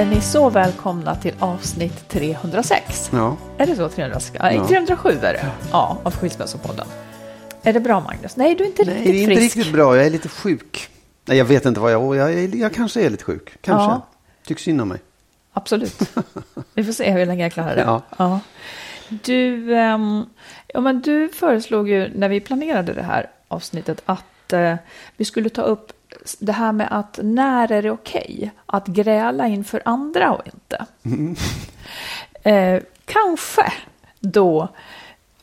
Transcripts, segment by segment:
Är ni så välkomna till avsnitt 306. Ja. Är det så? 306? Ja. Ja. 307 är det. Ja, av Skilsmässopodden. Är det bra Magnus? Nej, du är inte Nej, riktigt det är inte frisk. riktigt bra. Jag är lite sjuk. Nej, jag vet inte vad jag är. Jag, är- jag kanske är lite sjuk. Kanske. Ja. Tycks synd om mig. Absolut. Vi får se hur länge jag klarar det. Ja. Du, ehm, ja, men du föreslog ju när vi planerade det här avsnittet att eh, vi skulle ta upp det här med att när är det okej att gräla inför andra och inte. Mm. Eh, kanske då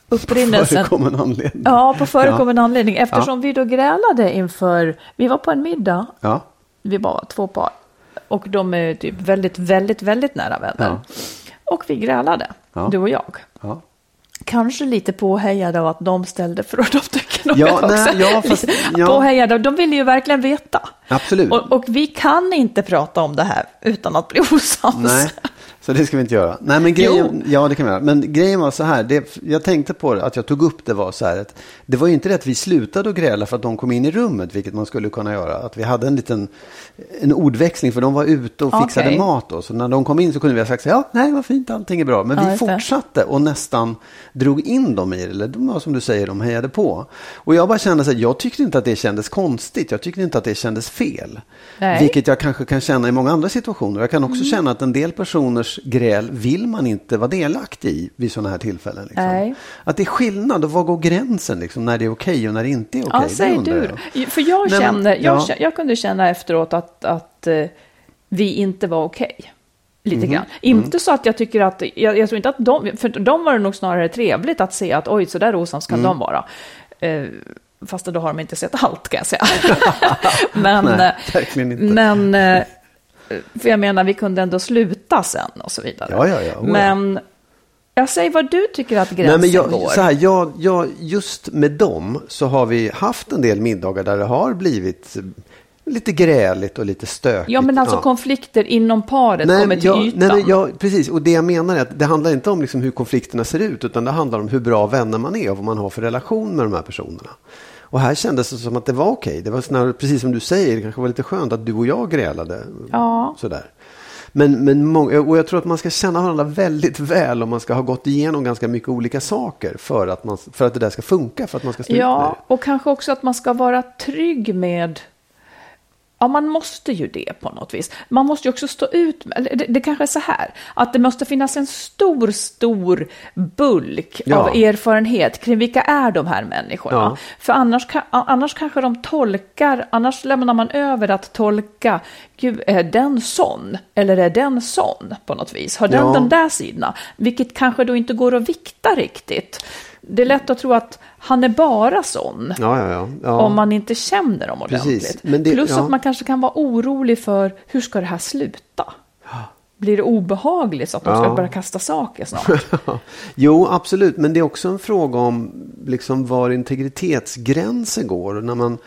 upprinnelsen... Förekommen anledning. Ja, på förekommande anledning. Eftersom vi då grälade inför, vi var på en middag, Ja. vi var två par. Och de är typ väldigt, väldigt, väldigt nära vänner. Och vi grälade, Ja. du och jag. Kanske lite påhejade av att de ställde frågetecken. om Ja, nej, ja, fast- ja. Påhejade, de ville ju verkligen veta. Absolut. Och, och vi kan inte prata om det här utan att bli osams. Nej, så det ska vi inte göra. Nej, men grejen, ja, det kan vi göra. Men grejen var så här, det, jag tänkte på det, att jag tog upp det var så här, att det var ju inte det att vi slutade att gräla för att de kom in i rummet, vilket man skulle kunna göra. Att vi hade en liten en ordväxling, för de var ute och fixade Okej. mat då. Så när de kom in så kunde vi ha sagt så här, ja, nej, vad fint, allting är bra. Men Ja, vi fortsatte och nästan drog in dem i det. Eller de var som du säger, de hejade på. Och jag bara kände så här, jag tyckte inte att det kändes konstigt. Jag tyckte inte att det kändes fel. Nej. Vilket jag kanske kan känna i många andra situationer. Jag kan också känna att en del personers gräl vill man inte vara delaktig i vid sådana här tillfällen. Liksom. Nej. Att det är skillnad och var går gränsen liksom, när det är okej och när det inte är okej. Ja, Det säg du. jag. För jag, Nej, känner, jag, ja. jag kunde känna efteråt att, att eh, vi inte var okej. Lite Mhm. grann. Mm. Inte så att jag tycker att, jag, jag tror inte att de, för de var det nog snarare trevligt att se att oj, så där osams kan Mm. de vara. Eh, fast då har de inte sett allt kan jag säga. men, Nej, eh, men, eh, för jag menar, vi kunde ändå sluta sen och så vidare. Ja, ja, ja. Oh, ja. Men, jag säger vad du tycker att gränsen Nej, men jag, går. så här, jag, jag, just med dem så har vi haft en del middagar där det har blivit lite gräligt och lite stökigt. Ja, men alltså konflikter inom paret kommer till jag, ytan. nej, men jag, precis. Och det jag menar är att det handlar inte om liksom hur konflikterna ser ut, utan det handlar om hur bra vänner man är och vad man har för relation med de här personerna. Och här kändes det som att det var okej. Det var snarare, precis som du säger, det kanske var lite skönt att du och jag grälade. Ja. Sådär. Men, men många, och jag tror att man ska känna varandra väldigt väl om man ska ha gått igenom ganska mycket olika saker för att, man, för att det där ska funka, för att man ska stå Ja, och kanske också att man ska vara trygg med Ja, man måste ju det på något vis. Man måste ju också stå ut med, det, det kanske är så här, att det måste finnas en stor, stor bulk Ja. av erfarenhet kring vilka är de här människorna. Ja. För annars, annars kanske de tolkar, annars lämnar man över att tolka, gud, är den sån? Eller är den sån på något vis? Har den Ja. de där sidorna? Vilket kanske då inte går att vikta riktigt. Det är lätt att tro att han är bara sån Ja, ja, ja. ja. om man inte känner dem ordentligt. Precis, det- Plus att man kanske kan vara orolig för hur ska det här sluta? blir det obehagligt så att de ska börja kasta saker snart. Jo, absolut. Men det är också en fråga om liksom var integritetsgränsen går. När man,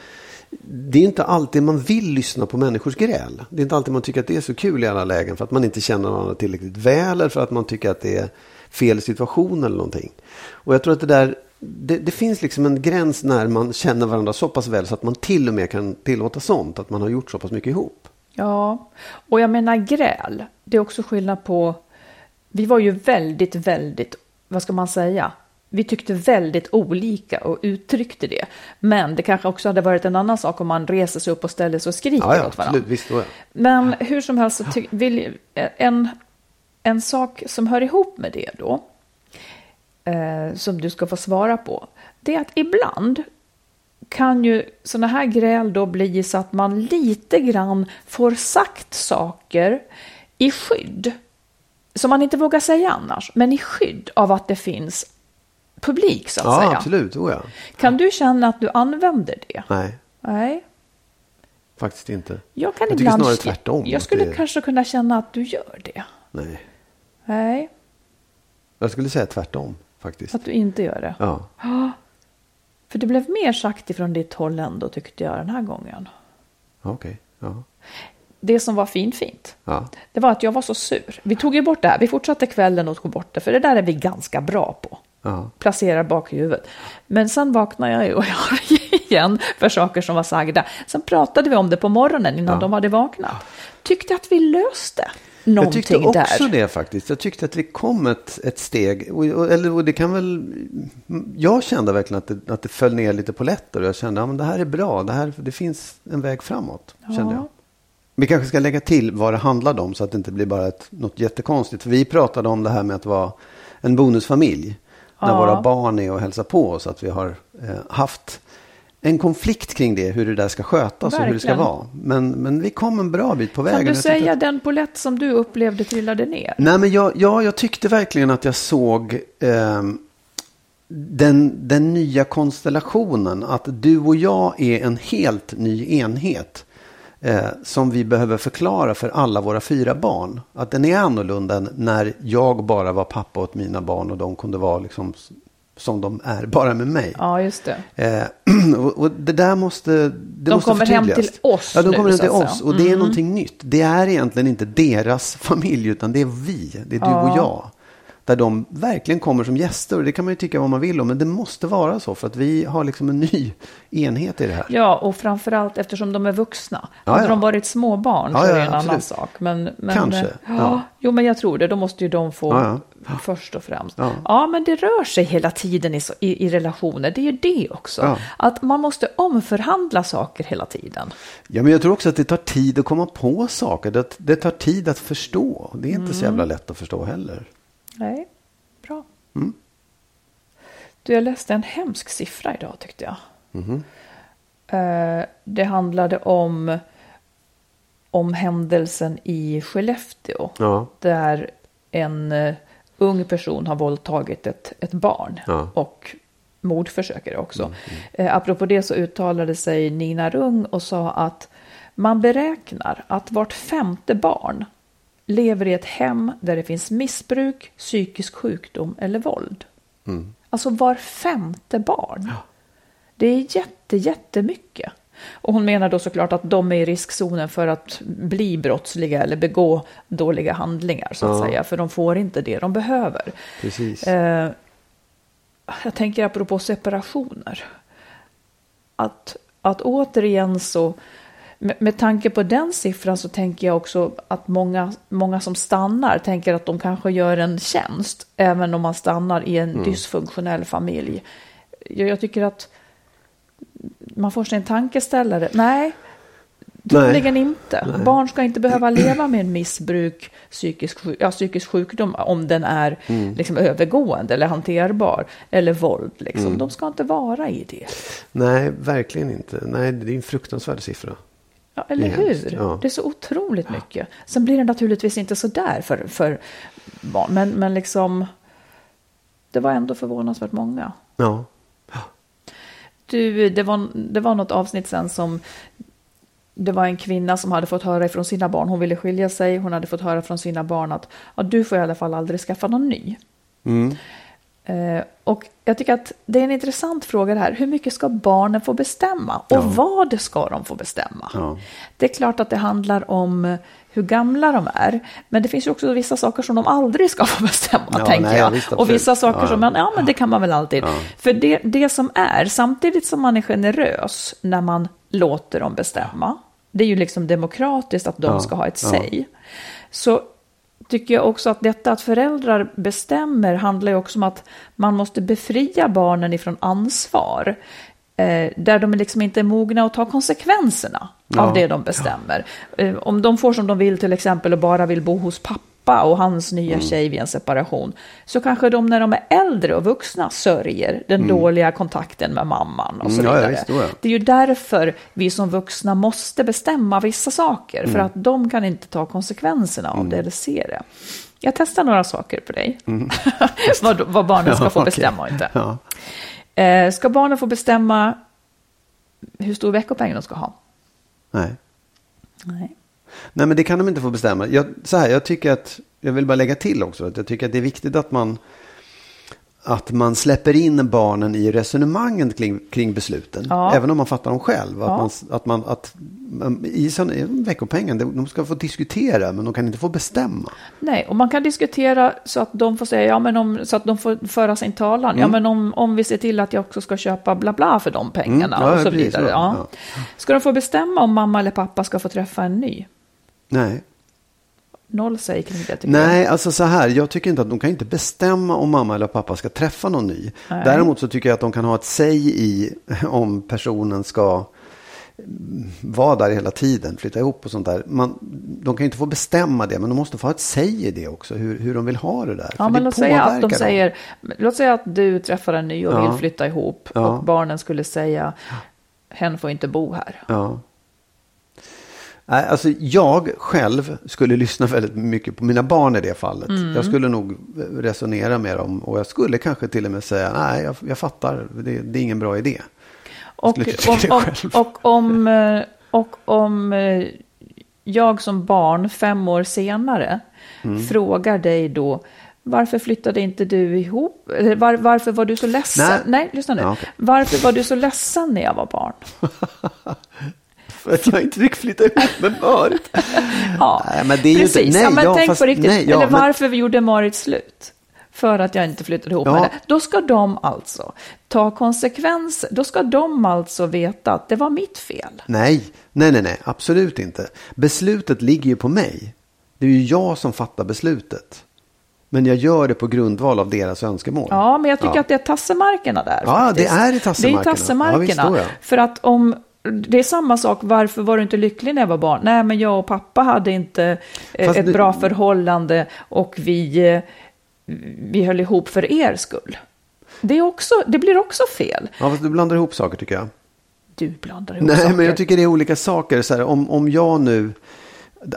det är inte alltid man vill lyssna på människors gräl. Det är inte alltid man tycker att det är så kul i alla lägen. För att man inte känner varandra tillräckligt väl. Eller för att man tycker att det är fel situation eller någonting. Och jag tror att det där... Det, det finns liksom en gräns när man känner varandra så pass väl så att man till och med kan tillåta sånt. Att man har gjort så pass mycket ihop. Ja, och jag menar gräl. Det är också skillnad på... Vi var ju väldigt, väldigt, vad ska man säga? Vi tyckte väldigt olika och uttryckte det. Men det kanske också hade varit en annan sak om man reser sig upp och ställer sig och skriker Ja, ja åt varandra. absolut. Visst, ja. Men hur som helst, vill, en, en sak som hör ihop med det då, eh, som du ska få svara på, det är att ibland kan ju sådana här gräl då bli så att man lite grann får sagt saker i skydd, som man inte vågar säga annars, men i skydd av att det finns publik så att Ja, säga. absolut. Oh, ja. Kan du känna att du använder det? Nej, Nej. faktiskt inte. Jag kan Jag tycker ibland... snarare tvärtom, Jag skulle det- kanske kunna känna att du gör det. Nej. Nej, Jag skulle säga tvärtom faktiskt. att du inte gör det. Ja, För det blev mer sagt ifrån ditt håll ändå tyckte jag den här gången. okej. Ja. Det som var fint fint, Ja. det var att jag var så sur. Vi tog ju bort det här. Vi fortsatte kvällen och tog bort det, för det där är vi ganska bra på. Ja. Placerar bak i huvudet. Men sen vaknade jag ju och jag igen för saker som var sagda. Sen pratade vi om det på morgonen innan Ja. de hade vaknat. Tyckte att vi löste Jag någonting tyckte också där. det faktiskt. Jag tyckte att vi kom ett, ett steg. Och, och, eller, och det kan väl... Jag kände verkligen att det, att det föll ner lite på. Och jag kände att ja, det här är bra. Det, här, det finns en väg framåt. Kände jag. Vi kanske ska lägga till vad det handlade om så att det inte blir bara ett, något jättekonstigt. För vi pratade om det här med att vara en bonusfamilj. När Ja. våra barn är och hälsar på oss. Att vi har eh, haft en konflikt kring det. Hur det där ska skötas och hur det ska Verkligen. vara. Men, men vi kom en bra bit på vägen. Kan du säga att- den polett som du upplevde trillade ner? Nej, men jag, ja, jag tyckte verkligen att jag såg ehm, den, den nya konstellationen. Att du och jag är en helt ny enhet. Eh, som vi behöver förklara för alla våra fyra barn. Att den är annorlunda än när jag bara var pappa åt mina barn och de kunde vara liksom som de är, bara med mig. Ja, just det. Eh, och, och det där måste det De måste kommer hem till oss Ja, de nu, kommer hem så till att säga. oss. Och det är någonting nytt. Det är egentligen inte deras familj, utan det är vi. Det är du och jag. Där de verkligen kommer som gäster. Och det kan man ju tycka vad man vill om. Men det måste vara så. För att vi har liksom en ny enhet i det här. Ja, och framförallt eftersom de är vuxna. Ja, Hade ja. de varit små barn Ja, så är det en annan absolut. sak. Men, men, Kanske, eh, ja. Jo, men jag tror det. Då måste ju de få först och främst. Ja. Men det rör sig hela tiden i, i, i relationer. Det är ju det också. Att man måste omförhandla saker hela tiden. Ja, men jag tror också att det tar tid att komma på saker. Det, det tar tid att förstå. Det är inte så jävla lätt att förstå heller. Nej, bra. Mm. Du, jag läste en hemsk siffra idag tyckte jag. Eh, det handlade om, om händelsen i Skellefteå. Ja. Där en eh, ung person har våldtagit ett, ett barn. Ja. Mm, Och mordförsöker också. Eh, apropå det så uttalade sig Nina Rung och sa att man beräknar att vart femte barn lever i ett hem där det finns missbruk, psykisk sjukdom eller våld. Mm. Alltså var femte barn. Det är jätte, jättemycket. Och hon menar då såklart att de är i riskzonen för att bli brottsliga eller begå dåliga handlingar så att Ja. säga. För de får inte det de behöver. Precis. Eh, jag tänker apropå separationer. Att, att återigen så, med, med tanke på den siffran så tänker jag också att många, många som stannar tänker att de kanske gör en tjänst även om man stannar i en dysfunktionell familj. Jag, jag tycker att man får sig en tankeställare. Nej, troligen inte. Barn ska inte behöva leva med en missbruk, psykisk, ja, psykisk sjukdom om den är liksom, övergående eller hanterbar. Eller våld. Liksom. De ska inte vara i det. Nej, verkligen inte. Nej, det är en fruktansvärd siffra. Ja, eller Det hur? ja. Det är så otroligt mycket. Sen blir det naturligtvis inte så där för, för barn. Men, men liksom, det var ändå förvånansvärt många. Ja. Du, det var, det var något avsnitt sen som det var en kvinna som hade fått höra från sina barn, hon ville skilja sig, hon hade fått höra från sina barn att ja, du får i alla fall aldrig skaffa någon ny. Mm. Eh, och jag tycker att det är en intressant fråga det här. Hur mycket ska barnen få bestämma? Och Ja. vad ska de få bestämma? Ja. Det är klart att det handlar om hur gamla de är. Men det finns ju också vissa saker som de aldrig ska få bestämma, Ja, tänker nej, jag. visst, och vissa saker Ja, som man, ja men det kan man väl alltid. Ja. För det, det som är, samtidigt som man är generös när man låter dem bestämma, det är ju liksom demokratiskt att de ska ha ett säg. Så tycker jag också att detta att föräldrar bestämmer handlar ju också om att man måste befria barnen ifrån ansvar. Eh, där de liksom inte är mogna att ta konsekvenserna Ja. av det de bestämmer. Eh, om de får som de vill till exempel och bara vill bo hos pappa och hans nya Mm. tjej vid en separation. Så kanske de när de är äldre och vuxna sörjer den dåliga kontakten med mamman och så Mm, ja, vidare. ja. Det är ju därför vi som vuxna måste bestämma vissa saker. Mm. För att de kan inte ta konsekvenserna av det eller se det. Jag testar några saker på dig. vad, vad barnen ska Mm. Ja, få okej. bestämma och inte. Ja. Eh, ska barnen få bestämma hur stor veckopeng de ska ha? Nej. Nej. Nej, men det kan de inte få bestämma. Jag, så här, jag tycker att, jag vill bara lägga till också, att jag tycker att det är viktigt att man, att man släpper in barnen i resonemangen kring, kring besluten. Ja. Även om man fattar dem själv. Att Ja. man, att man, att, um, I sån, veckopengen, de ska få diskutera, men de kan inte få bestämma. Nej, och man kan diskutera så att de får säga, ja men om, så att de får föra sin talan. Ja men om, om vi ser till att jag också ska köpa bla bla för de pengarna Mm, ja, och så vidare. så, Ja. Ska de få bestämma om mamma eller pappa ska få träffa en ny? Nej. Noll säger kring det Nej, alltså så här, jag tycker inte att de kan inte bestämma om mamma eller pappa ska träffa någon ny. Nej. Däremot så tycker jag att de kan ha ett säg i om personen ska mm, vara där hela tiden, flytta ihop och sånt där. Man, de kan ju inte få bestämma det, men de måste få ha ett säg i det också, hur, hur de vill ha det där. Ja, För men låt säga att de påverkar dem. säger, låt säga att du träffar en ny och Ja. vill flytta ihop Ja. och barnen skulle säga, hen får inte bo här. Ja. Alltså jag själv skulle lyssna väldigt mycket på mina barn i det fallet. Mm. Jag skulle nog resonera med dem och jag skulle kanske till och med säga nej, jag, jag fattar, det, det är ingen bra idé. Och om, om, och om, eh, och om eh, jag som barn fem år senare Mm. frågar dig då, varför flyttade inte du ihop? Var, varför var du så ledsen? Nej. Nej, lyssna nu. Ja, okej. Varför var du så ledsen när jag var barn? För att jag inte fick flytta ihop med Marit. Ja, Nej, men det är ju inte- precis. nej, ja, men ja, tänk fast- på riktigt. nej, ja, Eller men- varför gjorde Marit slut? För att jag inte flyttade ihop Ja. med det. Då ska de alltså ta konsekvenser. Då ska de alltså veta att det var mitt fel. Nej, nej, nej, nej, absolut inte. Beslutet ligger ju på mig. Det är ju jag som fattar beslutet. Men jag gör det på grundval av deras önskemål. Ja, men jag tycker Ja. att det är tassemarkerna där. Ja, faktiskt. det är i tassemarkerna. Det är i tassemarkerna. Ja. För att om... Det är samma sak, varför var du inte lycklig när jag var barn? Nej, men jag och pappa hade inte eh, Fast ett det- bra förhållande och vi, eh, vi höll ihop för er skull. Det, är också, det blir också fel. Ja, fast du blandar ihop saker tycker jag. Du blandar ihop Nej, saker. men jag tycker det är olika saker. Så här, om, om jag nu,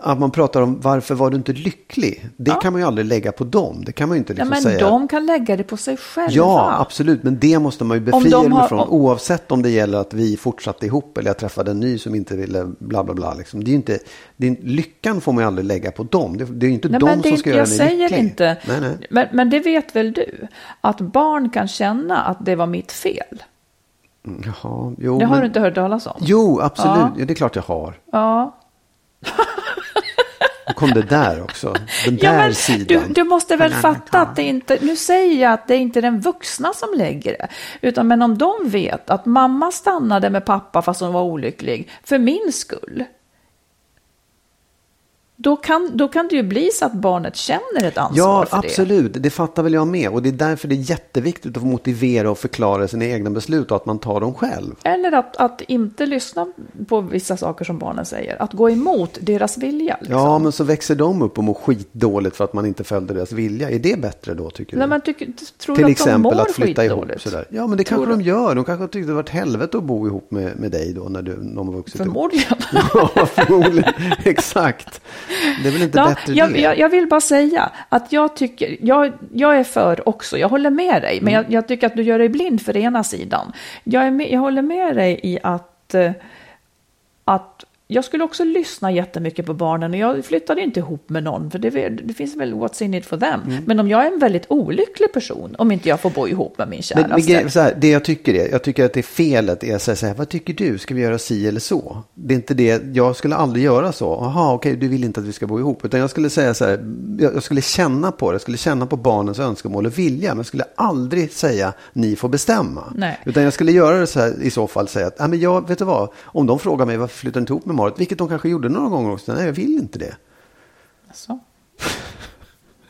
att man pratar om varför var du inte lycklig? Det kan man ju aldrig lägga på dem. Det kan man ju inte ja, liksom men säga. de kan lägga det på sig själva. Ja, absolut. Men det måste man ju befria de dem har- ifrån. om- Oavsett om det gäller att vi fortsatte ihop eller jag träffade en ny som inte ville bla bla bla. Liksom. Det är inte, det är, lyckan får man ju aldrig lägga på dem. Det, det är ju inte Nej, de som ska jag göra säger lycklig. inte. Nej, nej. Men, men det vet väl du? Att barn kan känna att det var mitt fel. Jaha, jo, Det har men, du inte hört talas om? Jo, absolut. Ja. Ja. det är klart jag har. Ja. Då kom det där också. Den Ja, där sidan. du, du måste väl fatta att det inte, nu säger jag att det är inte den vuxna som lägger det, utan men om de vet att mamma stannade med pappa fast hon var olycklig, för min skull, då kan, då kan det ju bli så att barnet känner ett ansvar Ja, för det. absolut. Det fattar väl jag med. Och det är därför det är jätteviktigt att motivera och förklara sina egna beslut och att man tar dem själv. Eller att, att inte lyssna på vissa saker som barnen säger, att gå emot deras vilja. Liksom. Ja, men så växer de upp och mår skitdåligt för att man inte följde deras vilja. Är det bättre då, tycker Nej, du? men tycker, tror Till du att de exempel att flytta ihop sådär. Ja, men det kanske de gör. De kanske tyckte det var ett helvete att bo ihop med, med dig då när du, de har vuxit ihop. Förmodligen. Ja, förmodligen. Exakt. Det är väl inte Ja, bättre jag, det? jag, jag vill bara säga att jag tycker, jag, jag är för också, jag håller med dig, men Mm. jag, jag tycker att du gör dig blind för ena sidan. Jag, är med, jag håller med dig i att, eh, att jag skulle också lyssna jättemycket på barnen och jag flyttade inte ihop med någon för det, det finns väl what's in it for them. Mm. Men om jag är en väldigt olycklig person om inte jag får bo ihop med min Men, men käraste. grej- så här, det jag tycker är, jag tycker att det är felet är att säga så här, vad tycker du, ska vi göra si eller så? Det är inte det, jag skulle aldrig göra så. Jaha, okej, du vill inte att vi ska bo ihop. Utan jag skulle säga så här, jag, jag skulle känna på det, jag skulle känna på barnens önskemål och vilja. Men jag skulle aldrig säga, ni får bestämma. Nej. Utan jag skulle göra det så här, i så fall säga att, nej men jag, vet du vad, om de frågar mig varför flyttar du inte ihop med Marit, vilket de kanske gjorde några gånger också, nej jag vill inte det. Så.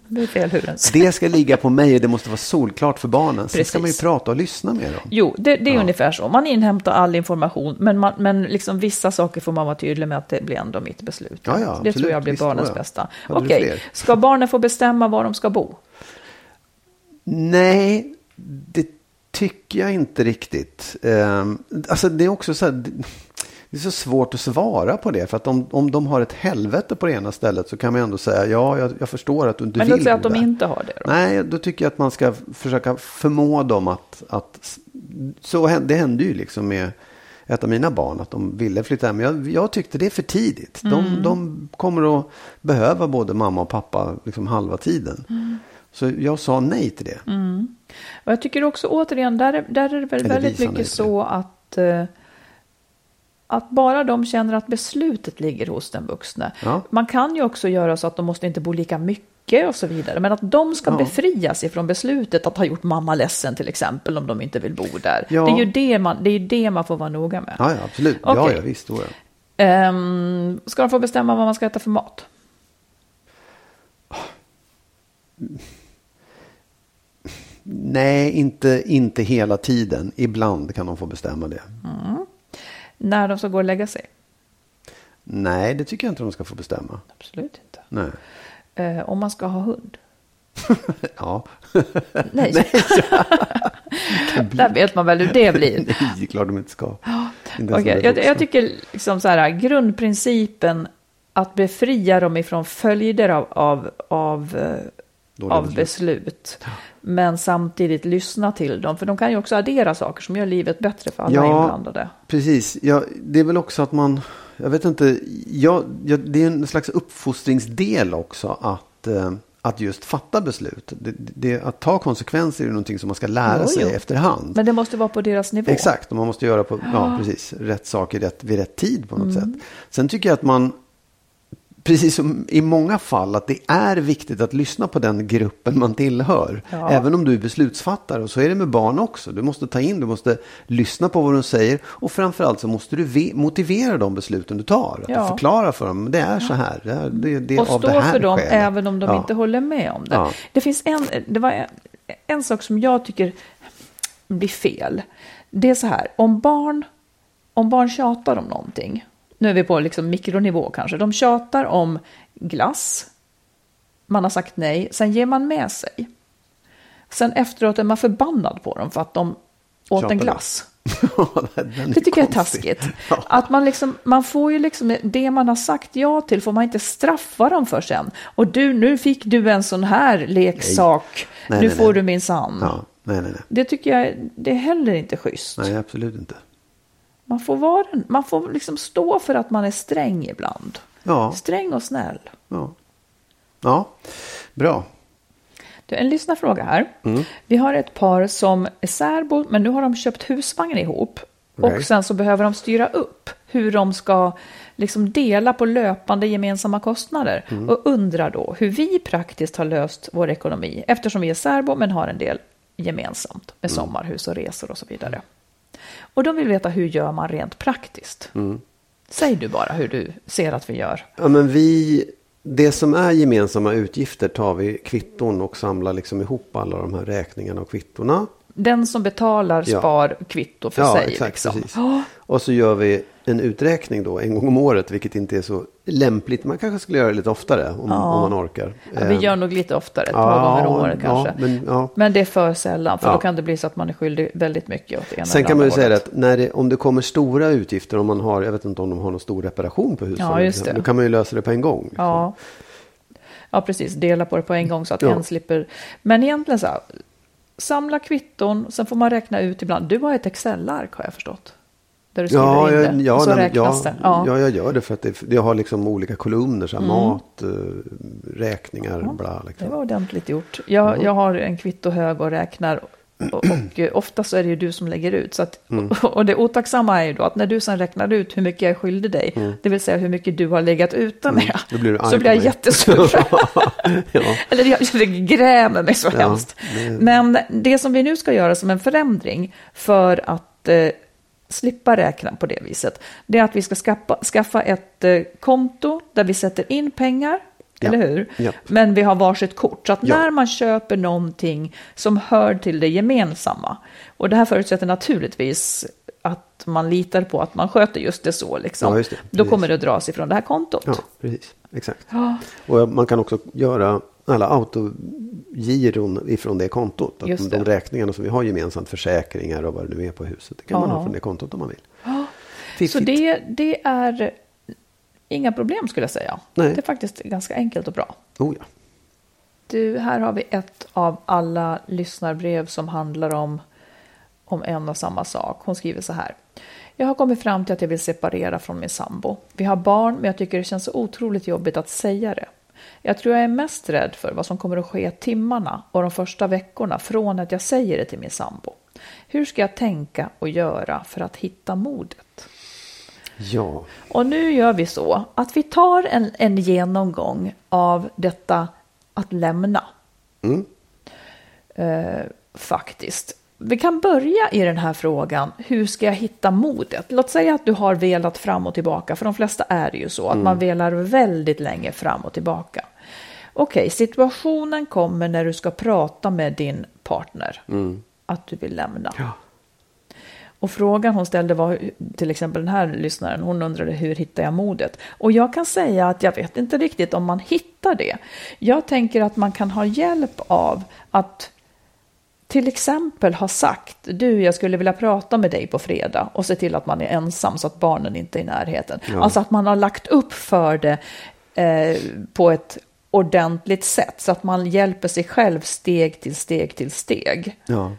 Det är fel huvud. Det ska ligga på mig och det måste vara solklart för barnen. Sen ska man ju prata och lyssna med dem. Jo, det, det är ungefär så. Man inhämtar all information, men, man, men liksom vissa saker får man vara tydlig med att det blir ändå mitt beslut. Ja, ja, det absolut. tror jag blir Visst, barnens ja, ja. bästa. Hade du Okej, fler? ska barnen få bestämma var de ska bo? Nej, det tycker jag inte riktigt. Ehm, alltså det är också så här, det- det är så svårt att svara på det. För att om, om de har ett helvete på det ena stället så kan man ändå säga ja, jag, jag förstår att du inte Men vill låt säga att de inte har det då. Nej, då tycker jag att man ska försöka förmå dem att... att så det hände ju liksom med ett av mina barn att de ville flytta hem. Jag, jag tyckte det är för tidigt. De, de kommer att behöva både mamma och pappa liksom halva tiden. Så jag sa nej till det. Och jag tycker också återigen, där, är- där är det väl Eller väldigt mycket så att, eh, att bara de känner att beslutet ligger hos den vuxne. Ja. Man kan ju också göra så att de måste inte bo lika mycket och så vidare. Men att de ska Ja. befrias ifrån beslutet att ha gjort mamma ledsen till exempel om de inte vill bo där. Ja. Det, är ju det, man, det är det man får vara noga med. Ja, ja absolut. Ja, Okej. ja, visst. Då, ja. Ehm, ska de få bestämma vad man ska äta för mat? Nej, inte, inte hela tiden. Ibland kan de få bestämma det. När de ska gå och lägga sig? Nej, det tycker jag inte de ska få bestämma. Absolut inte. Nej. Eh, om man ska ha hund? Ja, Nej. Där vet man väl hur det blir. nej, det är klart de inte ska. Inte är jag, jag tycker liksom så här, grundprincipen att befria dem ifrån följder av, av, av, eh, Dåliga av beslut. beslut. Men samtidigt lyssna till dem, för de kan ju också addera saker som gör livet bättre för alla Ja. inblandade. Precis, ja, det är väl också att man, jag vet inte, ja, ja, det är en slags uppfostringsdel också att, eh, att just fatta beslut. Det, det, att ta konsekvenser är någonting som man ska lära Jo, sig jo. efterhand. Men det måste vara på deras nivå. Exakt, och man måste göra på, ja, precis, rätt saker rätt, vid rätt tid på något sätt. Sen tycker jag att man, precis som i många fall, att det är viktigt att lyssna på den gruppen man tillhör. Ja. Även om du är beslutsfattare. Och så är det med barn också. Du måste ta in, du måste lyssna på vad de säger. Och framförallt så måste du ve- motivera de besluten du tar. Att Ja. du förklarar för dem, det är så här. Det är, det, det är och av stå det här för dem skälet. även om de Ja. inte håller med om det. Det finns en, det var en, en sak som jag tycker blir fel. Det är så här, om barn, om barn tjatar om någonting, nu är vi på liksom mikronivå kanske, de tjatar om glass, man har sagt nej, sen ger man med sig. Sen efteråt är man förbannad på dem för att de åt en Tjatade. glass. Det tycker jag är taskigt. Ja. Att man, liksom, man får ju liksom, det man har sagt ja till får man inte straffa dem för sen. Och du, nu fick du en sån här leksak, Nej, nu nej, får nej. du minsann. Ja, nej, nej, nej. Det tycker jag, det är heller inte schysst. Nej, absolut inte. Man får, vara, man får liksom stå för att man är sträng ibland. Ja, Sträng och snäll. ja. Ja, bra. Du, en lyssnarfråga här. Mm. Vi har ett par som är särbo, men nu har de köpt husvagn ihop. Okej. Och sen så behöver de styra upp hur de ska liksom dela på löpande gemensamma kostnader. Mm. Och undrar då hur vi praktiskt har löst vår ekonomi eftersom vi är särbo men har en del gemensamt med Mm. sommarhus och resor och så vidare. Och de vill veta hur gör man rent praktiskt? Mm. Säg du bara hur du ser att vi gör. Ja, men vi, det som är gemensamma utgifter tar vi kvitton och samlar liksom ihop alla de här räkningarna och kvittorna. Den som betalar Ja. spar kvitto för Ja, sig. exakt, liksom. Ja, Och så gör vi en uträkning då en gång om året, vilket inte är så lämpligt. Man kanske skulle göra det lite oftare om, Ja. om man orkar. Ja, vi Eh, gör nog lite oftare, ett par gånger om året kanske. men. Men det är för sällan, för då kan det bli så att man är skyldig väldigt mycket åt det ena Sen kan man ju säga att när det, om det kommer stora utgifter, om man har, jag vet inte om de har någon stor reparation på huset. Då kan man ju lösa det på en gång. liksom. Ja. ja, precis. Dela på det på en gång så att Ja. en slipper. Men egentligen så här, samla kvitton, sen får man räkna ut ibland. Du har ett Excel-ark har jag förstått. Där du skriver Ja, in jag, det ja, och så nej, räknas ja, det. Ja. ja, jag gör det för att det, det har liksom olika kolumner. Så Mm. Mat, eh, räkningar, bla. Det Liksom. var ordentligt gjort. Jag, jag har en kvittohög och räknar. Och, och eh, ofta så är det ju du som lägger ut. Så att, Mm. Och det otacksamma är ju då att när du sen räknar ut hur mycket jag är skyldig dig, det vill säga hur mycket du har legat ute med, Mm. Blir så blir jag mig. jättesur. ja. Eller jag, jag grämer mig så Ja, hemskt. det- Men det som vi nu ska göra som en förändring för att eh, slippa räkna på det viset, det är att vi ska skaffa, skaffa ett eh, konto där vi sätter in pengar, Ja. eller hur? Ja. Men vi har varsitt kort. Så att Ja. när man köper någonting som hör till det gemensamma, och det här förutsätter naturligtvis att man litar på att man sköter just det så, liksom. Just det. då kommer det att dras ifrån det här kontot. ja, precis. Exakt. Och man kan också göra alla autogiron ifrån det kontot. Att Just de det. räkningarna som vi har gemensamt, försäkringar och vad det nu är på huset. Det kan man Ja. ha från det kontot om man vill. Så Fiffigt. det, det är inga problem skulle jag säga. Nej. Det är faktiskt ganska enkelt och bra. Oh, ja. Du, här har vi ett av alla lyssnarbrev som handlar om, om en och samma sak. Hon skriver så här. Jag har kommit fram till att jag vill separera från min sambo. Vi har barn, men jag tycker det känns så otroligt jobbigt att säga det. Jag tror jag är mest rädd för vad som kommer att ske timmarna och de första veckorna från att jag säger det till min sambo. Hur ska jag tänka och göra för att hitta modet? ja. Och nu gör vi så att vi tar en, en genomgång av detta att lämna. Mm. Eh, faktiskt. Vi kan börja i den här frågan, hur ska jag hitta modet? Låt säga att du har velat fram och tillbaka, för de flesta är det ju så, att man velar väldigt länge fram och tillbaka. Okej, situationen kommer när du ska prata med din partner, att du vill lämna. Ja. Och frågan hon ställde var, till exempel den här lyssnaren, hon undrade hur hittar jag modet? Och jag kan säga att jag vet inte riktigt om man hittar det. Jag tänker att man kan ha hjälp av att till exempel ha sagt, du jag skulle vilja prata med dig på fredag och se till att man är ensam så att barnen inte är i närheten. Ja. Alltså att man har lagt upp för det eh, på ett ordentligt sätt så att man hjälper sig själv steg till steg till steg. Ja.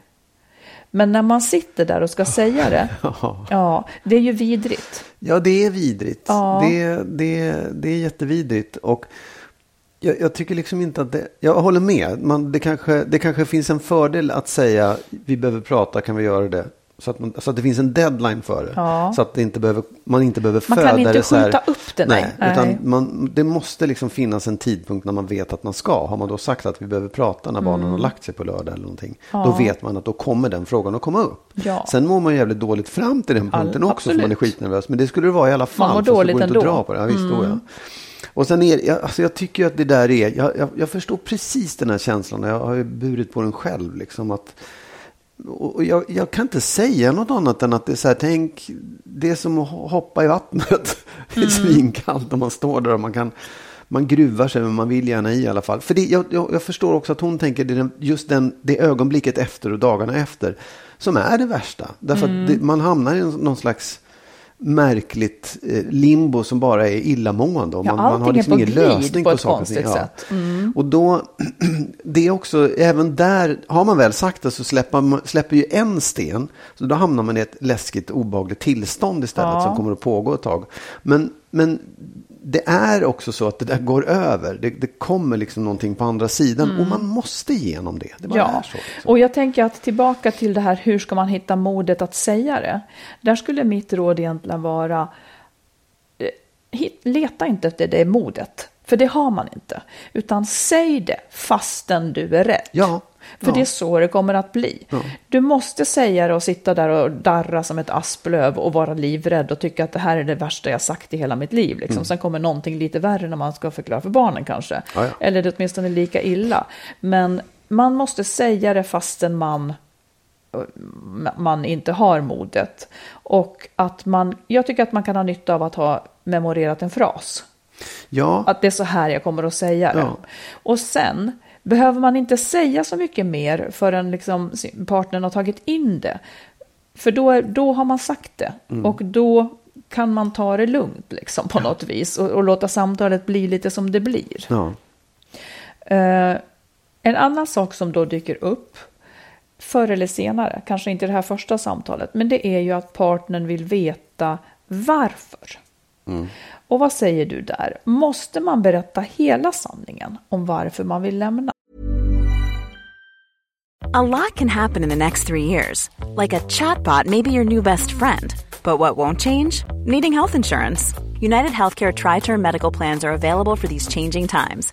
Men när man sitter där och ska säga det, Ja. ja, det är ju vidrigt. Ja, det är vidrigt. Ja. Det, det, det är jättevidrigt. Och jag, jag tycker liksom inte att det... Jag håller med. Man, det, kanske, det kanske finns en fördel att säga vi behöver prata, kan vi göra det? Så att, man, så att det finns en deadline för det. Ja. Så att det inte behöver, man inte behöver Man föda kan inte det så här. skjuta upp det, nej. nej. Utan man, det måste liksom finnas en tidpunkt när man vet att man ska. Har man då sagt att vi behöver prata när barnen har lagt sig på lördag eller någonting. Då Mm. Ja. vet man att då kommer den frågan att komma upp. Ja. Sen mår man jävligt dåligt fram till den All- punkten också. För man är absolut. skitnervös. Men det skulle det vara i alla fall. mår fast det dåligt ändå. Mm. Dra på det. Ja, visst, då, ja. Och sen är jag, alltså jag tycker att det där är, jag, jag, jag förstår precis den här känslan. Jag har ju burit på den själv. Liksom att, och jag, jag kan inte säga något annat än att det är så här, tänk, det är som att ho- hoppa i vattnet. Det är svinkallt och man står där och man kan, man gruvar sig men man vill gärna i alla fall. För det, jag, jag, jag förstår också att hon tänker det just den, det ögonblicket efter och dagarna efter som är det värsta. Därför att det, man hamnar i någon slags märkligt eh, limbo som bara är illamående. Och Ja, man, man har liksom ingen lösning på på, saker och ting. sätt. Mm. Och då, det är också, även där, har man väl sagt det så släpper, man, släpper ju en sten. Så då hamnar man i ett läskigt, obehagligt tillstånd istället Ja. som kommer att pågå ett tag. Men, men det är också så att det där går över. Det, det kommer liksom någonting på andra sidan och man måste igenom det. Det Mm. Ja, så. Liksom. och jag tänker att tillbaka till det här, hur ska man hitta modet att säga det? Där skulle mitt råd egentligen vara, eh, leta inte efter det modet, för det har man inte. Utan säg det fastän du är rädd. Ja. För ja. det är så det kommer att bli. Ja. Du måste säga det och sitta där och darra som ett asplöv och vara livrädd och tycka att det här är det värsta jag sagt i hela mitt liv. Liksom. Sen kommer någonting lite värre när man ska förklara för barnen kanske. Mm. Ja. Eller det är åtminstone lika illa. Men man måste säga det fastän man man inte har modet. Och att man, jag tycker att man kan ha nytta av att ha memorerat en fras. Ja. Att det är så här jag kommer att säga det. Ja. Och sen behöver man inte säga så mycket mer förrän liksom partnern har tagit in det. För då, då har man sagt det. Mm. Och då kan man ta det lugnt liksom, på något vis. Och, och låta samtalet bli lite som det blir. ja. Eh, en annan sak som då dyker upp förr eller senare, kanske inte det här första samtalet, men det är ju att partnern vill veta varför. Mm. Och vad säger du där? Måste man berätta hela sanningen om varför man vill lämna? A lot can happen in the next three years. Like a chatbot may be your new best friend. But what won't change? Needing health insurance. United Healthcare Tri Term Medical Plans are available for these changing times.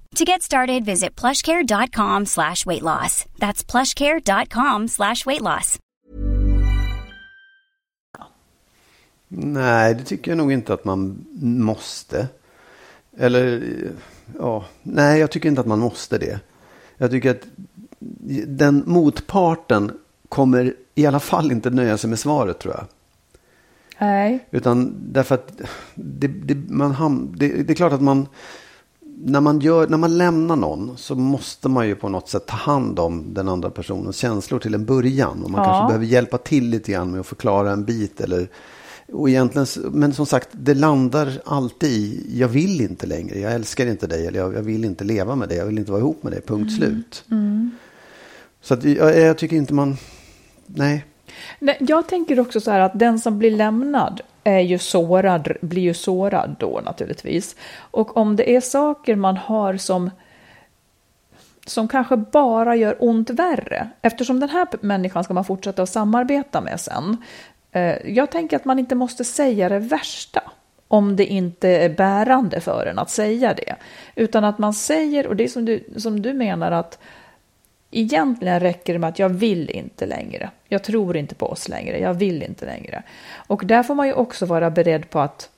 To get started, visit plushcare.com slash weight loss. That's plushcare.com slash weight loss. Nej, det tycker jag nog inte att man måste. Eller, ja, nej, jag tycker inte att man måste det. Jag tycker att den motparten kommer i alla fall inte nöja sig med svaret tror jag. Nej. Utan därför att det, det, man ham, det, det är klart att man när man, gör, när man lämnar någon så måste man ju på något sätt ta hand om den andra personens känslor till en början. Och man ja. kanske behöver hjälpa till lite grann med att förklara en bit. Eller, och egentligen, men som sagt, det landar alltid i jag vill inte längre, jag älskar inte dig eller jag, jag vill inte leva med dig, jag vill inte vara ihop med dig, punkt mm. slut. Mm. Så att, jag, jag tycker inte man nej. Jag tänker också så här att den som blir lämnad är ju sårad, blir ju sårad då naturligtvis. Och om det är saker man har som som kanske bara gör ont värre, eftersom den här människan ska man fortsätta att samarbeta med sen. Eh, jag tänker att man inte måste säga det värsta om det inte är bärande för en att säga det, utan att man säger, och det är som du, som du menar att Egentligen räcker det med att jag vill inte längre. Jag tror inte på oss längre. Jag vill inte längre. Och där får man ju också vara beredd på att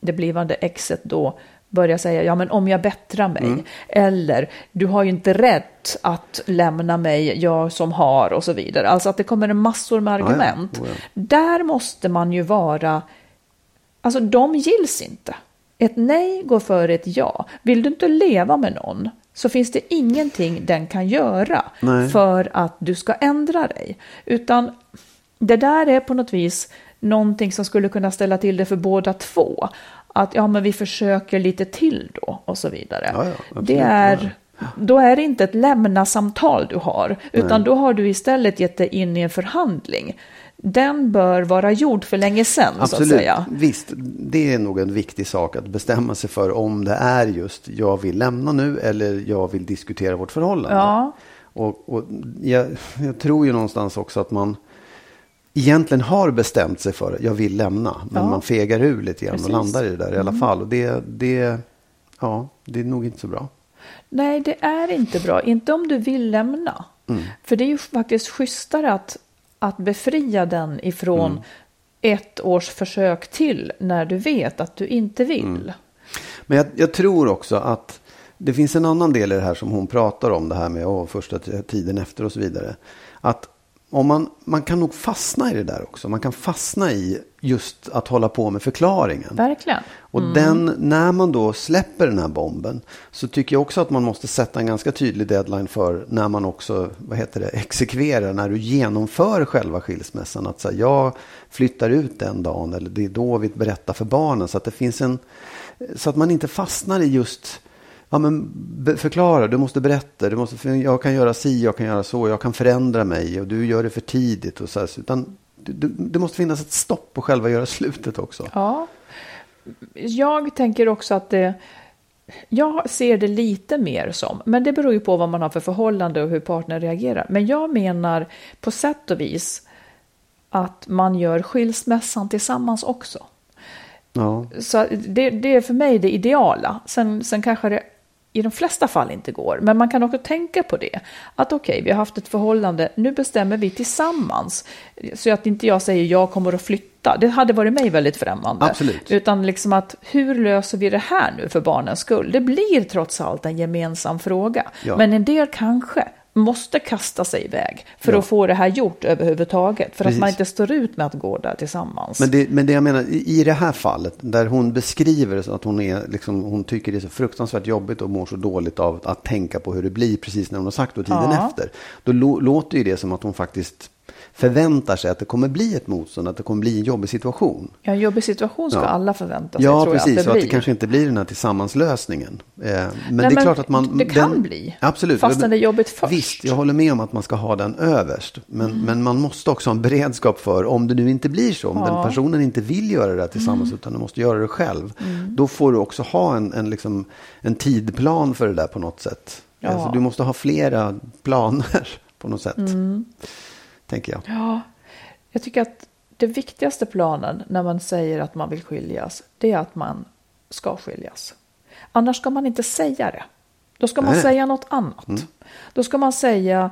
det blivande exet då börjar säga ja men om jag bättrar mig mm. eller du har ju inte rätt att lämna mig, jag som har och så vidare. Alltså att det kommer en massor med argument. Ja, ja. Oh, ja. Där måste man ju vara, alltså de gills inte. Ett nej går före ett ja. Vill du inte leva med någon så finns det ingenting den kan göra Nej. för att du ska ändra dig. Utan det där är på något vis någonting som skulle kunna ställa till det för båda två. Att ja, men vi försöker lite till då och så vidare. Ja, ja, det är, då är det inte ett lämna-samtal du har, utan Nej. då har du istället gett dig in i en förhandling den bör vara gjord för länge sedan. Absolut, så att säga. visst. Det är nog en viktig sak att bestämma sig för om det är just jag vill lämna nu eller jag vill diskutera vårt förhållande. Ja. Och, och jag, jag, tror ju någonstans också att man egentligen har bestämt sig för att jag vill lämna. Men ja. man fegar ur lite grann Precis. och landar i det där i alla mm. fall. Och det, det, ja, det är nog inte så bra. Nej, det är inte bra. Inte om du vill lämna. Mm. För det är ju faktiskt schysstare att att befria den ifrån mm. ett års försök till när du vet att du inte vill. Mm. Men jag, jag, tror också att det finns en annan del i det här som hon pratar om, det här med oh, första tiden efter och så vidare. Att om man, man kan nog fastna i det där också. Man kan fastna i just att hålla på med förklaringen. Verkligen. Och mm. den, när man då släpper den här bomben så tycker jag också att man måste sätta en ganska tydlig deadline för när man också, vad heter det, exekverar, när du genomför själva skilsmässan. Att säga, jag flyttar ut den dagen eller det är då vi berättar för barnen. Så att det finns en, så att man inte fastnar i just ja, men förklara, du måste berätta, du måste, jag kan göra si, jag kan göra så, jag kan förändra mig och du gör det för tidigt. Och så här, utan det, det måste finnas ett stopp på själva göra slutet också. Ja, jag tänker också att det, jag ser det lite mer som, men det beror ju på vad man har för förhållande och hur partnern reagerar. Men jag menar på sätt och vis att man gör skilsmässan tillsammans också. Ja. Så det, det, är för mig det ideala. Sen, sen kanske det i de flesta fall inte går. Men man kan också tänka på det. Att okej, okay, vi har haft ett förhållande, nu bestämmer vi tillsammans. Så att inte jag säger jag kommer att flytta. Det hade varit mig väldigt främmande. Absolut. Utan liksom att hur löser vi det här nu för barnens skull? Det blir trots allt en gemensam fråga. Ja. Men en del kanske måste kasta sig iväg för ja. att få det här gjort överhuvudtaget. För Precis. att man inte står ut med att gå där tillsammans. Men det, men det jag menar, i det här fallet, där hon beskriver att hon, är, liksom, hon tycker det är så fruktansvärt jobbigt och mår så dåligt av att tänka på hur det blir precis när hon har sagt och tiden ja. efter. Då låter ju det som att hon faktiskt förväntar sig att det kommer bli ett motstånd, att det kommer bli en jobbig situation. Ja, en jobbig situation ska ja. alla förvänta sig. Ja, precis. Jag, att det, blir. att det kanske inte blir den här tillsammanslösningen. Eh, men Nej, det är klart att man... Det kan den, bli. Absolut. Fastän det är jobbigt först. Visst, jag håller med om att man ska ha den överst. Men, mm. men man måste också ha en beredskap för om det nu inte blir så. Om ja. den personen inte vill göra det tillsammans mm. utan du måste göra det själv. Mm. Då får du också ha en, en, liksom, en tidplan för det där på något sätt. Ja. Alltså, du måste ha flera planer på något sätt. Mm tänker jag. Ja, jag tycker att det viktigaste planen när man säger att man vill skiljas, det är att man ska skiljas. Annars ska man inte säga det. Då ska man Nej. säga något annat. Mm. Då ska man säga,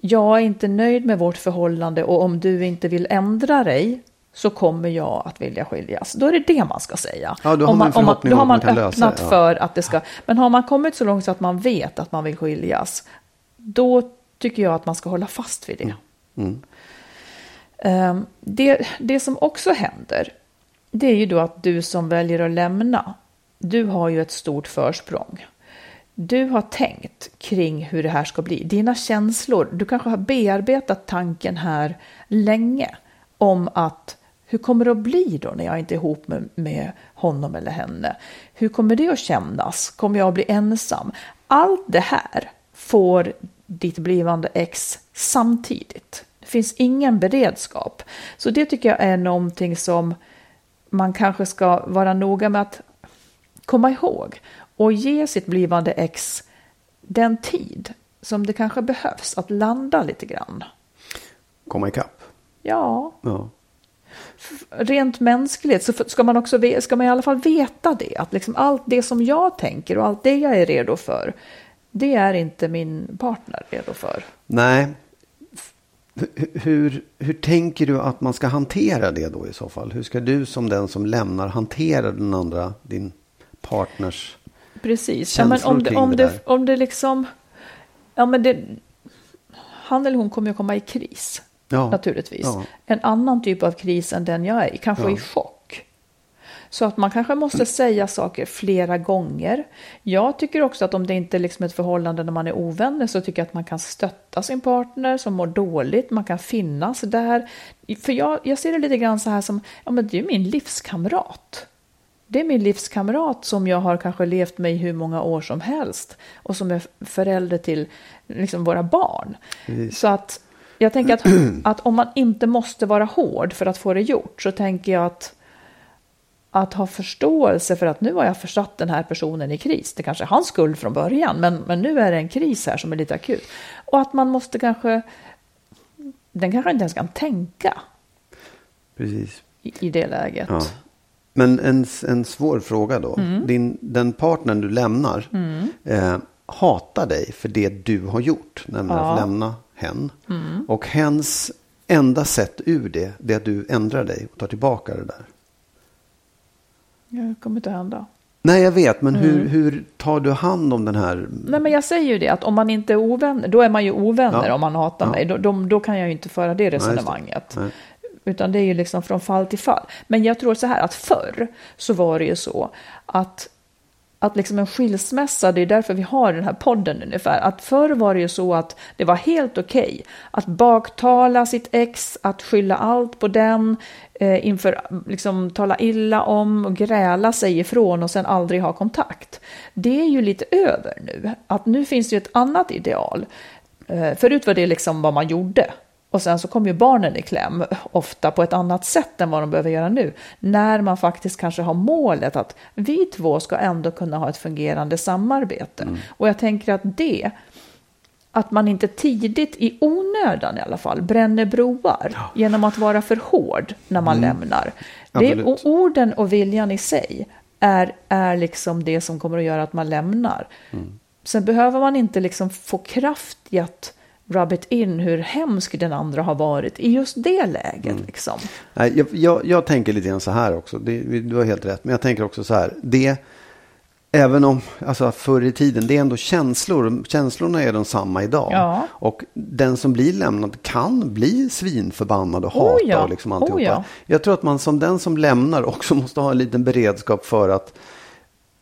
jag är inte nöjd med vårt förhållande och om du inte vill ändra dig så kommer jag att vilja skiljas. Då är det det man ska säga. Ja, då har man, om man, då har man, man öppnat lösa, ja. för att det ska... Men har man kommit så långt så att man vet att man vill skiljas, då tycker jag att man ska hålla fast vid det. Mm. Mm. Det, det som också händer, det är ju då att du som väljer att lämna, du har ju ett stort försprång. Du har tänkt kring hur det här ska bli. Dina känslor, du kanske har bearbetat tanken här länge om att hur kommer det att bli då när jag inte är ihop med, med honom eller henne? Hur kommer det att kännas? Kommer jag att bli ensam? Allt det här får ditt blivande ex samtidigt. Det finns ingen beredskap. Så det tycker jag är någonting som man kanske ska vara noga med att komma ihåg och ge sitt blivande ex den tid som det kanske behövs att landa lite grann. Komma ikapp? Ja. ja. Rent mänskligt så ska man också ska man i alla fall veta det. Att liksom allt det som jag tänker och allt det jag är redo för. Det är inte min partner redo för. Nej, hur, hur tänker du att man ska hantera det då i så fall? Hur ska du som den som lämnar hantera den andra, din partners Precis. Ja, men om det, om, det, det om det liksom... Ja, men det, han eller hon kommer ju komma i kris. Ja, naturligtvis. Ja. En annan typ av kris än den jag är i. Kanske ja. i chock. Så att man kanske måste säga saker flera gånger. Jag tycker också att om det inte är liksom ett förhållande när man är ovänner så tycker jag att man kan stötta sin partner som mår dåligt. Man kan finnas där. För jag, jag ser det lite grann så här som, ja men det är min livskamrat. Det är min livskamrat som jag har kanske levt med i hur många år som helst och som är förälder till liksom våra barn. Precis. Så att jag tänker att, att om man inte måste vara hård för att få det gjort så tänker jag att att ha förståelse för att nu har jag försatt den här personen i kris. Det kanske är hans skuld från början, men, men nu är det en kris här som är lite akut. Och att man måste kanske, den kanske inte ens kan tänka. Precis. I, i det läget. Ja. Men en, en svår fråga då. Mm. Din, den partnern du lämnar mm. eh, hatar dig för det du har gjort, nämligen ja. att lämna hen. Mm. Och hens enda sätt ur det, det är att du ändrar dig och tar tillbaka det där. Det kommer inte att hända. Nej, jag vet, men hur, mm. hur tar du hand om den här? Nej, men jag säger ju det, att om man inte är ovänner, då är man ju ovänner ja. om man hatar ja. mig. Då, då, då, kan jag ju inte föra det resonemanget. Nej, det. Utan det är ju liksom från fall till fall. Men jag tror så här att förr så var det ju så att att liksom en skilsmässa, det är därför vi har den här podden ungefär, att förr var det ju så att det var helt okej okay att baktala sitt ex, att skylla allt på den, eh, inför, liksom tala illa om och gräla sig ifrån och sen aldrig ha kontakt. Det är ju lite över nu, att nu finns det ju ett annat ideal. Eh, förut var det liksom vad man gjorde. Och sen så kommer ju barnen i kläm, ofta på ett annat sätt än vad de behöver göra nu. När man faktiskt kanske har målet att vi två ska ändå kunna ha ett fungerande samarbete. Mm. Och jag tänker att det, att man inte tidigt i onödan i alla fall bränner broar ja. genom att vara för hård när man mm. lämnar. Det är, orden och viljan i sig är, är liksom det som kommer att göra att man lämnar. Mm. Sen behöver man inte liksom få kraft i att rub it in hur hemsk den andra har varit i just det läget. Mm. Liksom. Jag, jag, jag, tänker lite grann så här också, det, du har helt rätt, men jag tänker också så här, det, även om, alltså förr i tiden, det är ändå känslor, känslorna är de samma idag. Ja. Och den som blir lämnad kan bli svinförbannad och oh hata oh ja. och liksom alltihopa. Oh ja. Jag tror att man som den som lämnar också måste ha en liten beredskap för att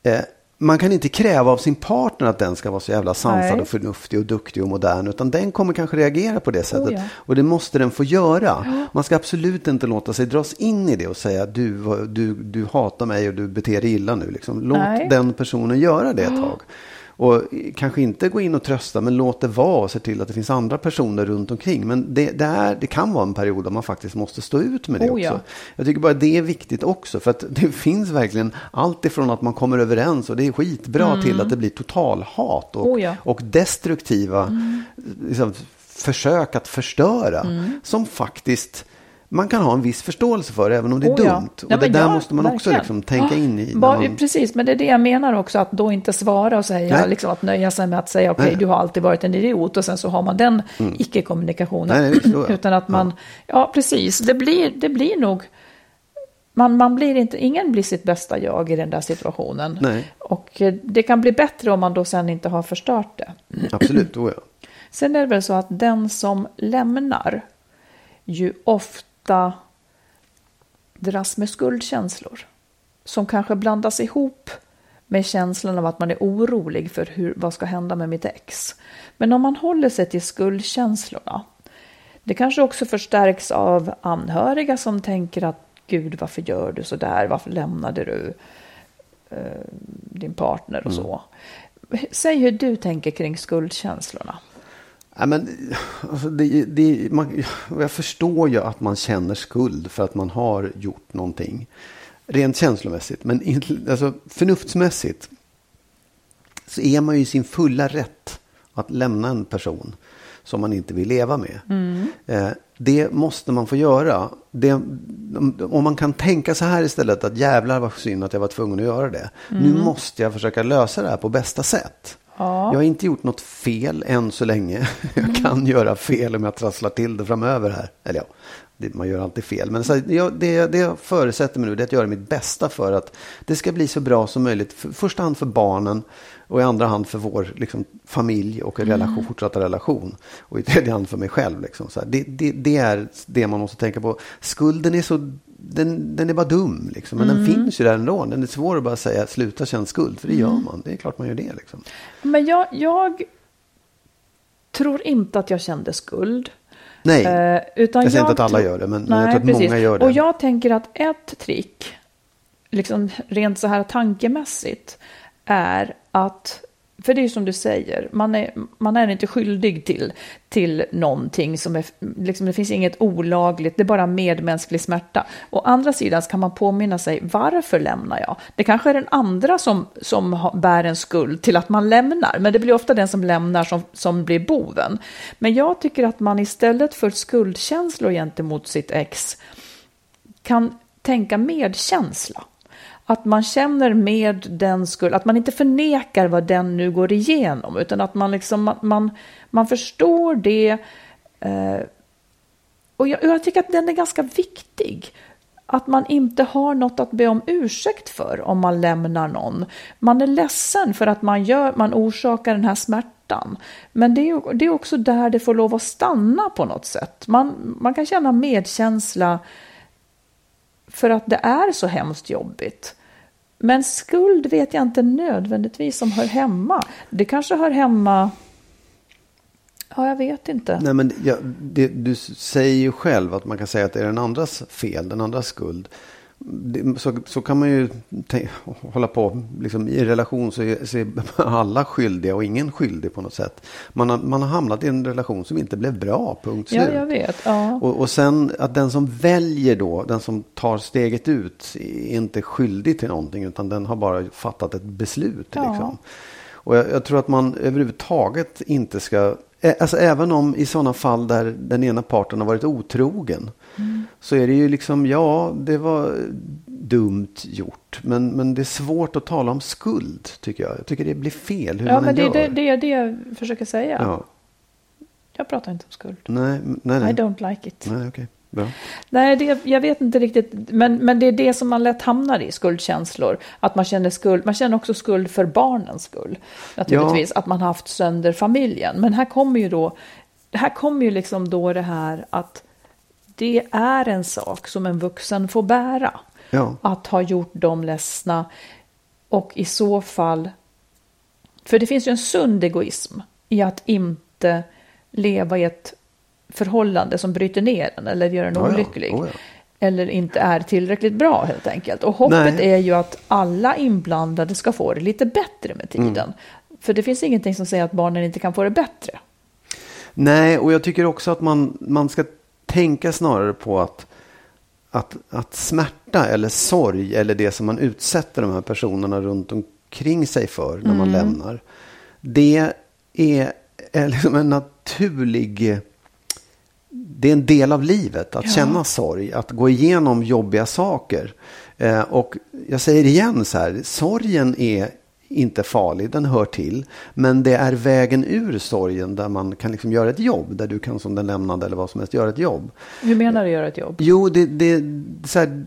eh, man kan inte kräva av sin partner att den ska vara så jävla sansad Nej. och förnuftig och duktig och modern. Utan den kommer kanske reagera på det sättet. Oh, ja. Och det måste den få göra. Man ska absolut inte låta sig dras in i det och säga du, du, du hatar mig och du beter dig illa nu. Liksom. Låt Nej. den personen göra det ett tag. Och kanske inte gå in och trösta, men låt det vara och se till att det finns andra personer runt omkring. Men det, det, är, det kan vara en period där man faktiskt måste stå ut med det oh, också. Ja. Jag tycker bara det är viktigt också, för att det finns verkligen allt ifrån att man kommer överens och det är skitbra mm. till att det blir totalhat och, oh, ja. och destruktiva mm. liksom, försök att förstöra. Mm. Som faktiskt man kan ha en viss förståelse för, även om det är oh, dumt. Ja. Ja, och det där ja, måste man verkligen. också liksom tänka in i. Man... Precis, men det är det jag menar också, att då inte svara och säga, liksom att nöja sig med att säga, okej, okay, du har alltid varit en idiot, och sen så har man den mm. icke-kommunikationen. Utan att man, ja. precis, det blir, det blir nog, man, man blir inte, ingen blir sitt bästa jag i den där situationen. Nej. Och eh, det kan bli bättre om man då sen inte har förstört det. Absolut, oh ja. Sen är det väl så att den som lämnar ju ofta ofta dras med skuldkänslor som kanske blandas ihop med känslan av att man är orolig för hur, vad ska hända med mitt ex. Men om man håller sig till skuldkänslorna, det kanske också förstärks av anhöriga som tänker att Gud, varför gör du så där? Varför lämnade du eh, din partner och mm. så? Säg hur du tänker kring skuldkänslorna. Ja, men, alltså det, det, man, jag förstår ju att man känner skuld för att man har gjort någonting. Rent känslomässigt. Men alltså, förnuftsmässigt så är man ju i sin fulla rätt att lämna en person som man inte vill leva med. Mm. Eh, det måste man få göra. Det, om man kan tänka så här istället att jävlar vad synd att jag var tvungen att göra det. Mm. Nu måste jag försöka lösa det här på bästa sätt. Ja. Jag har inte gjort något fel än så länge. Jag mm. kan göra fel om jag trasslar till det framöver här. Eller ja, det, man gör alltid fel. Men så, jag, det, det jag förutsätter mig nu är att göra mitt bästa för att det ska bli så bra som möjligt. För, första hand för barnen och i andra hand för vår liksom, familj och relation, mm. fortsatta relation. Och i tredje hand för mig själv. Liksom, det, det, det, är det man måste tänka på. Skulden är så den, den är bara dum, liksom. men mm. den finns ju där ändå. Den är svår att bara säga sluta känna skuld, för det gör mm. man. Det är klart man gör det. Liksom. Men jag, jag tror inte att jag kände skuld. Nej, eh, utan jag säger inte att alla gör det, men, nej, men jag tror att precis. många gör det. Och jag tänker att ett trick, liksom rent så här tankemässigt, är att för det är ju som du säger, man är, man är inte skyldig till, till någonting som är, liksom, det finns inget olagligt, det är bara medmänsklig smärta. Å andra sidan kan man påminna sig, varför lämnar jag? Det kanske är den andra som, som bär en skuld till att man lämnar, men det blir ofta den som lämnar som, som blir boven. Men jag tycker att man istället för skuldkänslor gentemot sitt ex kan tänka medkänsla. Att man känner med den skull, att man inte förnekar vad den nu går igenom, utan att man liksom, man, man förstår det. Eh, och jag, jag tycker att den är ganska viktig att man inte har något att be om ursäkt för om man lämnar någon. Man är ledsen för att man, gör, man orsakar den här smärtan. Men det är, det är också där det får lov att stanna på något sätt. Man, man kan känna medkänsla för att det är så hemskt jobbigt. Men skuld vet jag inte nödvändigtvis som hör hemma. Det kanske hör hemma... Ja, jag vet inte. Nej, men ja, det, du säger ju själv att man kan säga att det är den andras fel, den andras skuld. Så, så kan man ju hålla på. Liksom, I relation så är, så är alla skyldiga och ingen skyldig på något sätt. Man har, man har hamnat i en relation som inte blev bra, punkt slut. Ja, jag vet. Ja. Och, och sen att den som väljer då, den som tar steget ut, är inte skyldig till någonting utan den har bara fattat ett beslut. Ja. Liksom. Och jag, jag tror att man överhuvudtaget inte ska Alltså även om i sådana fall där den ena parten har varit otrogen. Mm. Så är det ju liksom, ja det var dumt gjort. Men, men det är svårt att tala om skuld tycker jag. Jag tycker det blir fel hur ja, man men det, gör. det, det är det jag försöker säga. Ja. Jag pratar inte om skuld. Nej, nej, nej. I don't like it. Nej, okay. Bra. Nej, det, jag vet inte riktigt. Men, men det är det som man lätt hamnar i, skuldkänslor. Att man känner skuld. Man känner också skuld för barnens skull. Naturligtvis, ja. att man har haft sönder familjen. Men här kommer ju då, här kommer ju liksom då det här att det är en sak som en vuxen får bära. Ja. Att ha gjort dem ledsna. Och i så fall, för det finns ju en sund egoism i att inte leva i ett förhållande som bryter ner en eller gör en Ja, ja. olycklig. Oh, ja. Eller inte är tillräckligt bra helt enkelt. Och hoppet Nej. är ju att alla inblandade ska få det lite bättre med tiden. Mm. För det finns ingenting som säger att barnen inte kan få det bättre. Nej, och jag tycker också att man, man ska tänka snarare på att, att, att smärta eller sorg eller det som man utsätter de här personerna runt omkring sig för när man lämnar. Det är, är liksom en naturlig... Det är en del av livet att Ja. känna sorg, att gå igenom jobbiga saker. Eh, och jag säger igen så här, sorgen är inte farlig, den hör till. Men det är vägen ur sorgen där man kan liksom göra ett jobb. Där du kan som den lämnade eller vad som helst göra ett jobb. Hur menar du göra ett jobb? Jo, det, det, så här,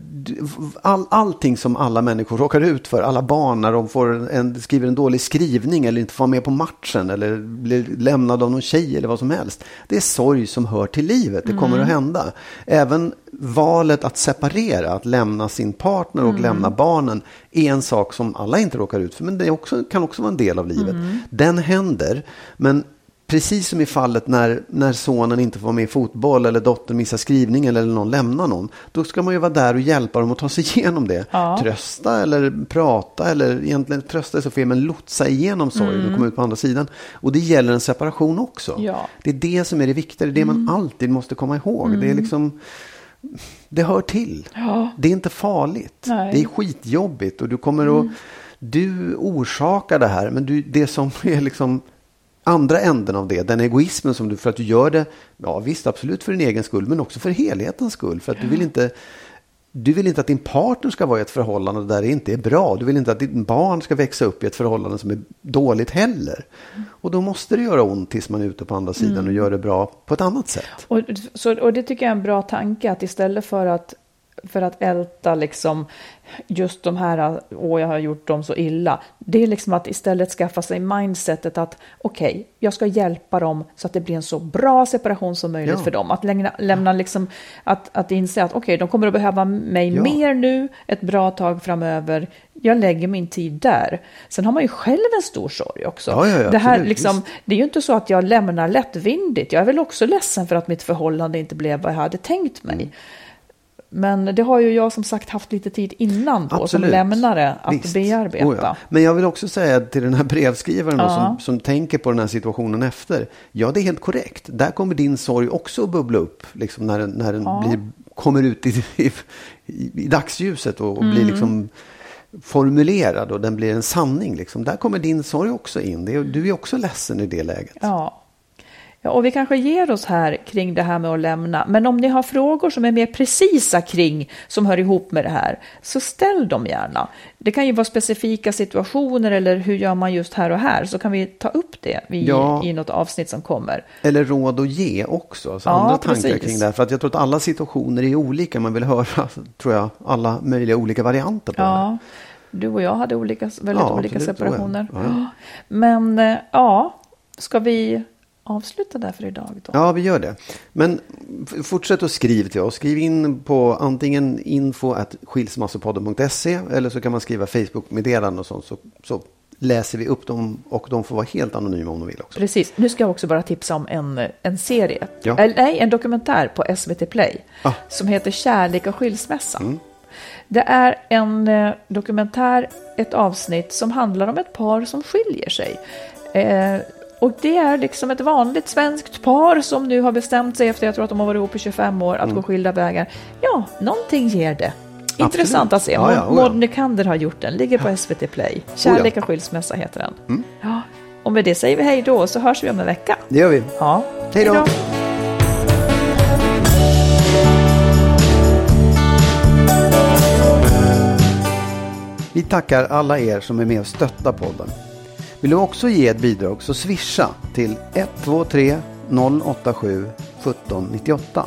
all, allting som alla människor råkar ut för. Alla barn när de får en, skriver en dålig skrivning eller inte får vara med på matchen eller blir lämnad av någon tjej eller vad som helst. Det är sorg som hör till livet. Det kommer att hända. Även valet att separera, att lämna sin partner och lämna barnen är en sak som alla inte råkar ut för. Men det också, kan också vara en del av livet. Den händer. Men Precis som i fallet när, när sonen inte får vara med i fotboll eller dottern missar skrivningen eller någon lämnar någon. Då ska man ju vara där och hjälpa dem att ta sig igenom det. Ja. Trösta eller prata eller egentligen trösta är så fel men lotsa igenom sorgen och komma ut på andra sidan. Och det gäller en separation också. Ja. Det är det som är det viktiga, det är det man alltid måste komma ihåg. Det är liksom det hör till. Ja. Det är inte farligt. Nej. Det är skitjobbigt och du kommer att... Du orsakar det här, men du, det som är liksom andra änden av det, den egoismen som du, för att du gör det, ja visst absolut för din egen skull, men också för helhetens skull. För att du vill inte... Du vill inte att din partner ska vara i ett förhållande där det inte är bra. Du vill inte att ditt barn ska växa upp i ett förhållande som är dåligt heller. Och då måste det göra ont tills man är ute på andra sidan och gör det bra på ett annat sätt. Och, så, och det tycker jag är en bra tanke, att istället för att, för att älta liksom just de här, åh jag har gjort dem så illa, det är liksom att istället skaffa sig mindsetet att okej, jag ska hjälpa dem så att det blir en så bra separation som möjligt Ja. för dem. Att lämna, lämna liksom, att, att inse att okej, de kommer att behöva mig Ja. mer nu, ett bra tag framöver, jag lägger min tid där. Sen har man ju själv en stor sorg också. Ja, det, här, absolut, liksom, det är ju inte så att jag lämnar lättvindigt. Jag är väl också ledsen för att mitt förhållande inte blev vad jag hade tänkt mig. Mm. Men det har ju jag som sagt haft lite tid innan som Absolut. lämnare att Visst. bearbeta. Oh ja. Men jag vill också säga till den här brevskrivaren då, Ja. som, som tänker på den här situationen efter. Ja, det är helt korrekt. Där kommer din sorg också att bubbla upp. Liksom när när den Ja. blir, kommer ut i, i, i dagsljuset och, och blir Mm. liksom formulerad och den blir en sanning. Liksom. Där kommer din sorg också in. Du är också ledsen i det läget. Ja. Ja, och vi kanske ger oss här kring det här med att lämna. Men om ni har frågor som är mer precisa kring, som hör ihop med det här, så ställ dem gärna. Det kan ju vara specifika situationer eller hur gör man just här och här, så kan vi ta upp det i, Ja. i något avsnitt som kommer. Eller råd att ge också. Alltså Ja, andra tankar precis. kring det här. För att jag tror att alla situationer är olika. Man vill höra, tror jag, alla möjliga olika varianter på det. Ja, du och jag hade olika, väldigt Ja, olika så det. separationer. Men eh, ja, ska vi avsluta där för idag då? Ja, vi gör det. Men fortsätt att skriva till oss. Skriv in på antingen info at skilsmassopodden.se eller så kan man skriva Facebook-meddelanden och sånt. Så, så läser vi upp dem och de får vara helt anonyma om de vill också. Precis. Nu ska jag också bara tipsa om en, en serie. Ja. Eller, nej, en dokumentär på SVT Play. Ah. Som heter Kärlek och skilsmässa. Det är en eh, dokumentär, ett avsnitt som handlar om ett par som skiljer sig. Eh, och det är liksom ett vanligt svenskt par som nu har bestämt sig efter, jag tror att de har varit ihop i 25 år, att gå skilda vägar. Ja, någonting ger det. Intressant att se. Ja, ja, Maud- oh. Maud Nykander har gjort den, ligger på SVT Play. Kärlek och skilsmässa heter den. Mm. Ja. Och med det säger vi hej då, så hörs vi om en vecka. Det gör vi. Ja. Hej då. Vi tackar alla er som är med och stöttar podden. Vill du också ge ett bidrag så swisha till 123 087 1798.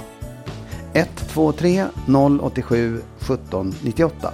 123 087 1798.